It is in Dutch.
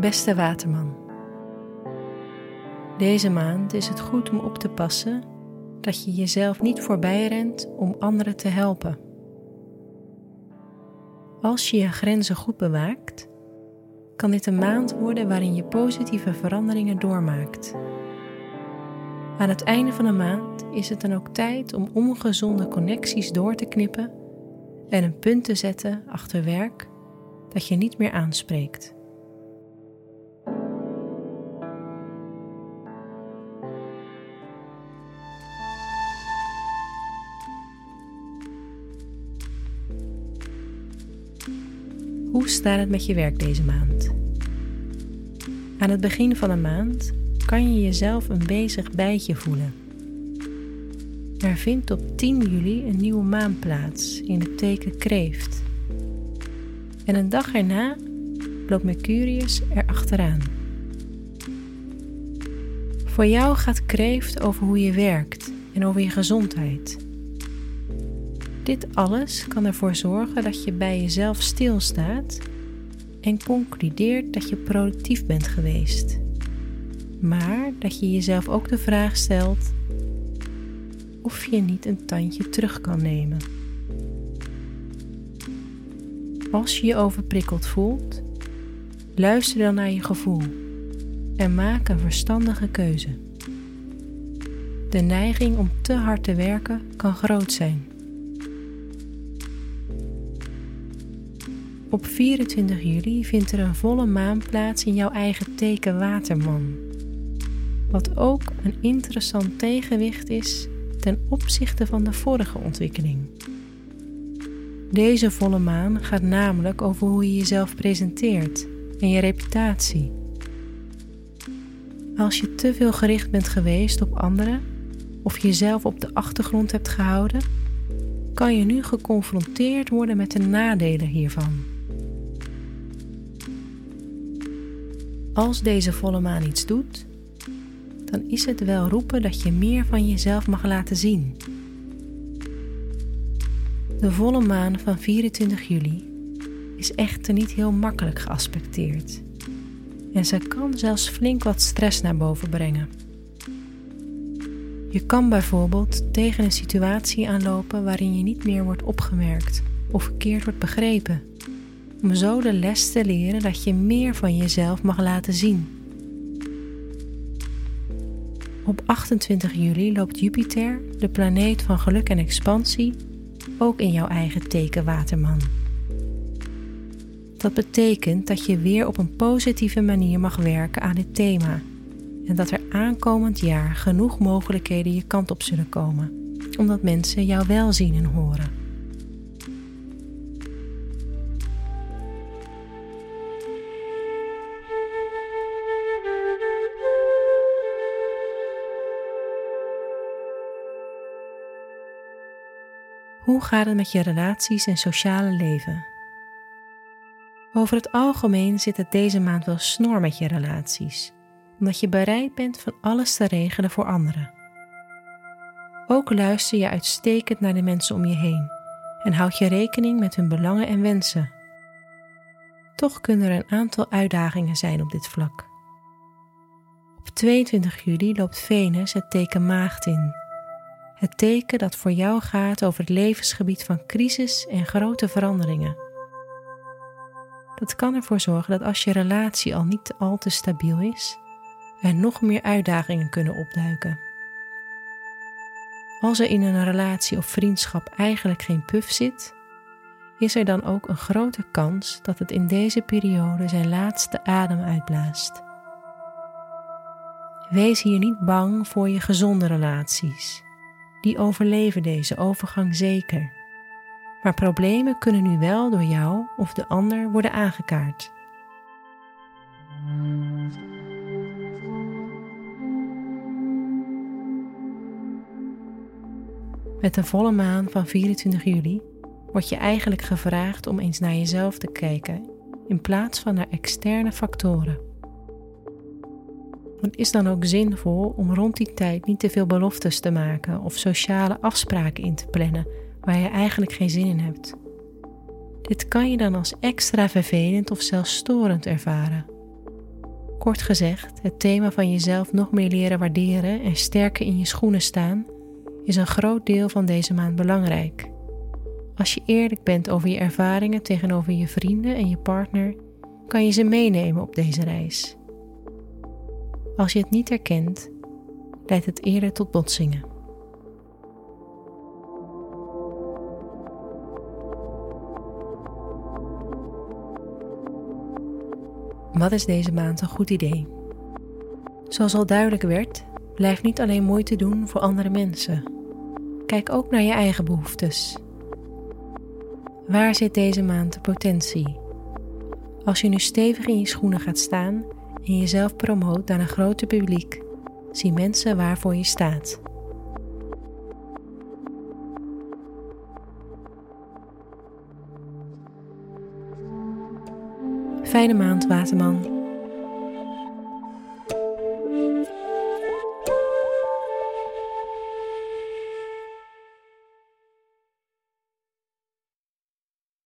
Beste waterman. Deze maand is het goed om op te passen dat je jezelf niet voorbij rent om anderen te helpen. Als je je grenzen goed bewaakt, kan dit een maand worden waarin je positieve veranderingen doormaakt. Aan het einde van de maand is het dan ook tijd om ongezonde connecties door te knippen en een punt te zetten achter werk dat je niet meer aanspreekt. Hoe staat het met je werk deze maand? Aan het begin van de maand kan je jezelf een bezig bijtje voelen. Er vindt op 10 juli een nieuwe maan plaats in het teken kreeft. En een dag erna loopt Mercurius er achteraan. Voor jou gaat kreeft over hoe je werkt en over je gezondheid. Dit alles kan ervoor zorgen dat je bij jezelf stilstaat en concludeert dat je productief bent geweest. Maar dat je jezelf ook de vraag stelt of je niet een tandje terug kan nemen. Als je je overprikkeld voelt, luister dan naar je gevoel en maak een verstandige keuze. De neiging om te hard te werken kan groot zijn. Op 24 juli vindt er een volle maan plaats in jouw eigen teken Waterman. Wat ook een interessant tegenwicht is ten opzichte van de vorige ontwikkeling. Deze volle maan gaat namelijk over hoe je jezelf presenteert en je reputatie. Als je te veel gericht bent geweest op anderen of jezelf op de achtergrond hebt gehouden, kan je nu geconfronteerd worden met de nadelen hiervan. Als deze volle maan iets doet, dan is het wel roepen dat je meer van jezelf mag laten zien. De volle maan van 24 juli is echter niet heel makkelijk geaspecteerd en ze kan zelfs flink wat stress naar boven brengen. Je kan bijvoorbeeld tegen een situatie aanlopen waarin je niet meer wordt opgemerkt of verkeerd wordt begrepen om zo de les te leren dat je meer van jezelf mag laten zien. Op 28 juli loopt Jupiter, de planeet van geluk en expansie, ook in jouw eigen teken Waterman. Dat betekent dat je weer op een positieve manier mag werken aan dit thema en dat er aankomend jaar genoeg mogelijkheden je kant op zullen komen, omdat mensen jou wel zien en horen. Hoe gaat het met je relaties en sociale leven? Over het algemeen zit het deze maand wel snor met je relaties, omdat je bereid bent van alles te regelen voor anderen. Ook luister je uitstekend naar de mensen om je heen en houd je rekening met hun belangen en wensen. Toch kunnen er een aantal uitdagingen zijn op dit vlak. Op 22 juli loopt Venus het teken Maagd in het teken dat voor jou gaat over het levensgebied van crisis en grote veranderingen. Dat kan ervoor zorgen dat als je relatie al niet al te stabiel is, er nog meer uitdagingen kunnen opduiken. Als er in een relatie of vriendschap eigenlijk geen puff zit, is er dan ook een grote kans dat het in deze periode zijn laatste adem uitblaast. Wees hier niet bang voor je gezonde relaties die overleven deze overgang zeker. Maar problemen kunnen nu wel door jou of de ander worden aangekaart. Met de volle maan van 24 juli word je eigenlijk gevraagd om eens naar jezelf te kijken in plaats van naar externe factoren. Het is dan ook zinvol om rond die tijd niet te veel beloftes te maken of sociale afspraken in te plannen waar je eigenlijk geen zin in hebt. Dit kan je dan als extra vervelend of zelfs storend ervaren. Kort gezegd, het thema van jezelf nog meer leren waarderen en sterker in je schoenen staan is een groot deel van deze maand belangrijk. Als je eerlijk bent over je ervaringen tegenover je vrienden en je partner, kan je ze meenemen op deze reis. Als je het niet herkent, leidt het eerder tot botsingen. Wat is deze maand een goed idee? Zoals al duidelijk werd, blijf niet alleen moeite doen voor andere mensen. Kijk ook naar je eigen behoeftes. Waar zit deze maand de potentie? Als je nu stevig in je schoenen gaat staan en jezelf promoot naar een groter publiek, zien mensen waarvoor je staat. Fijne maand, Waterman.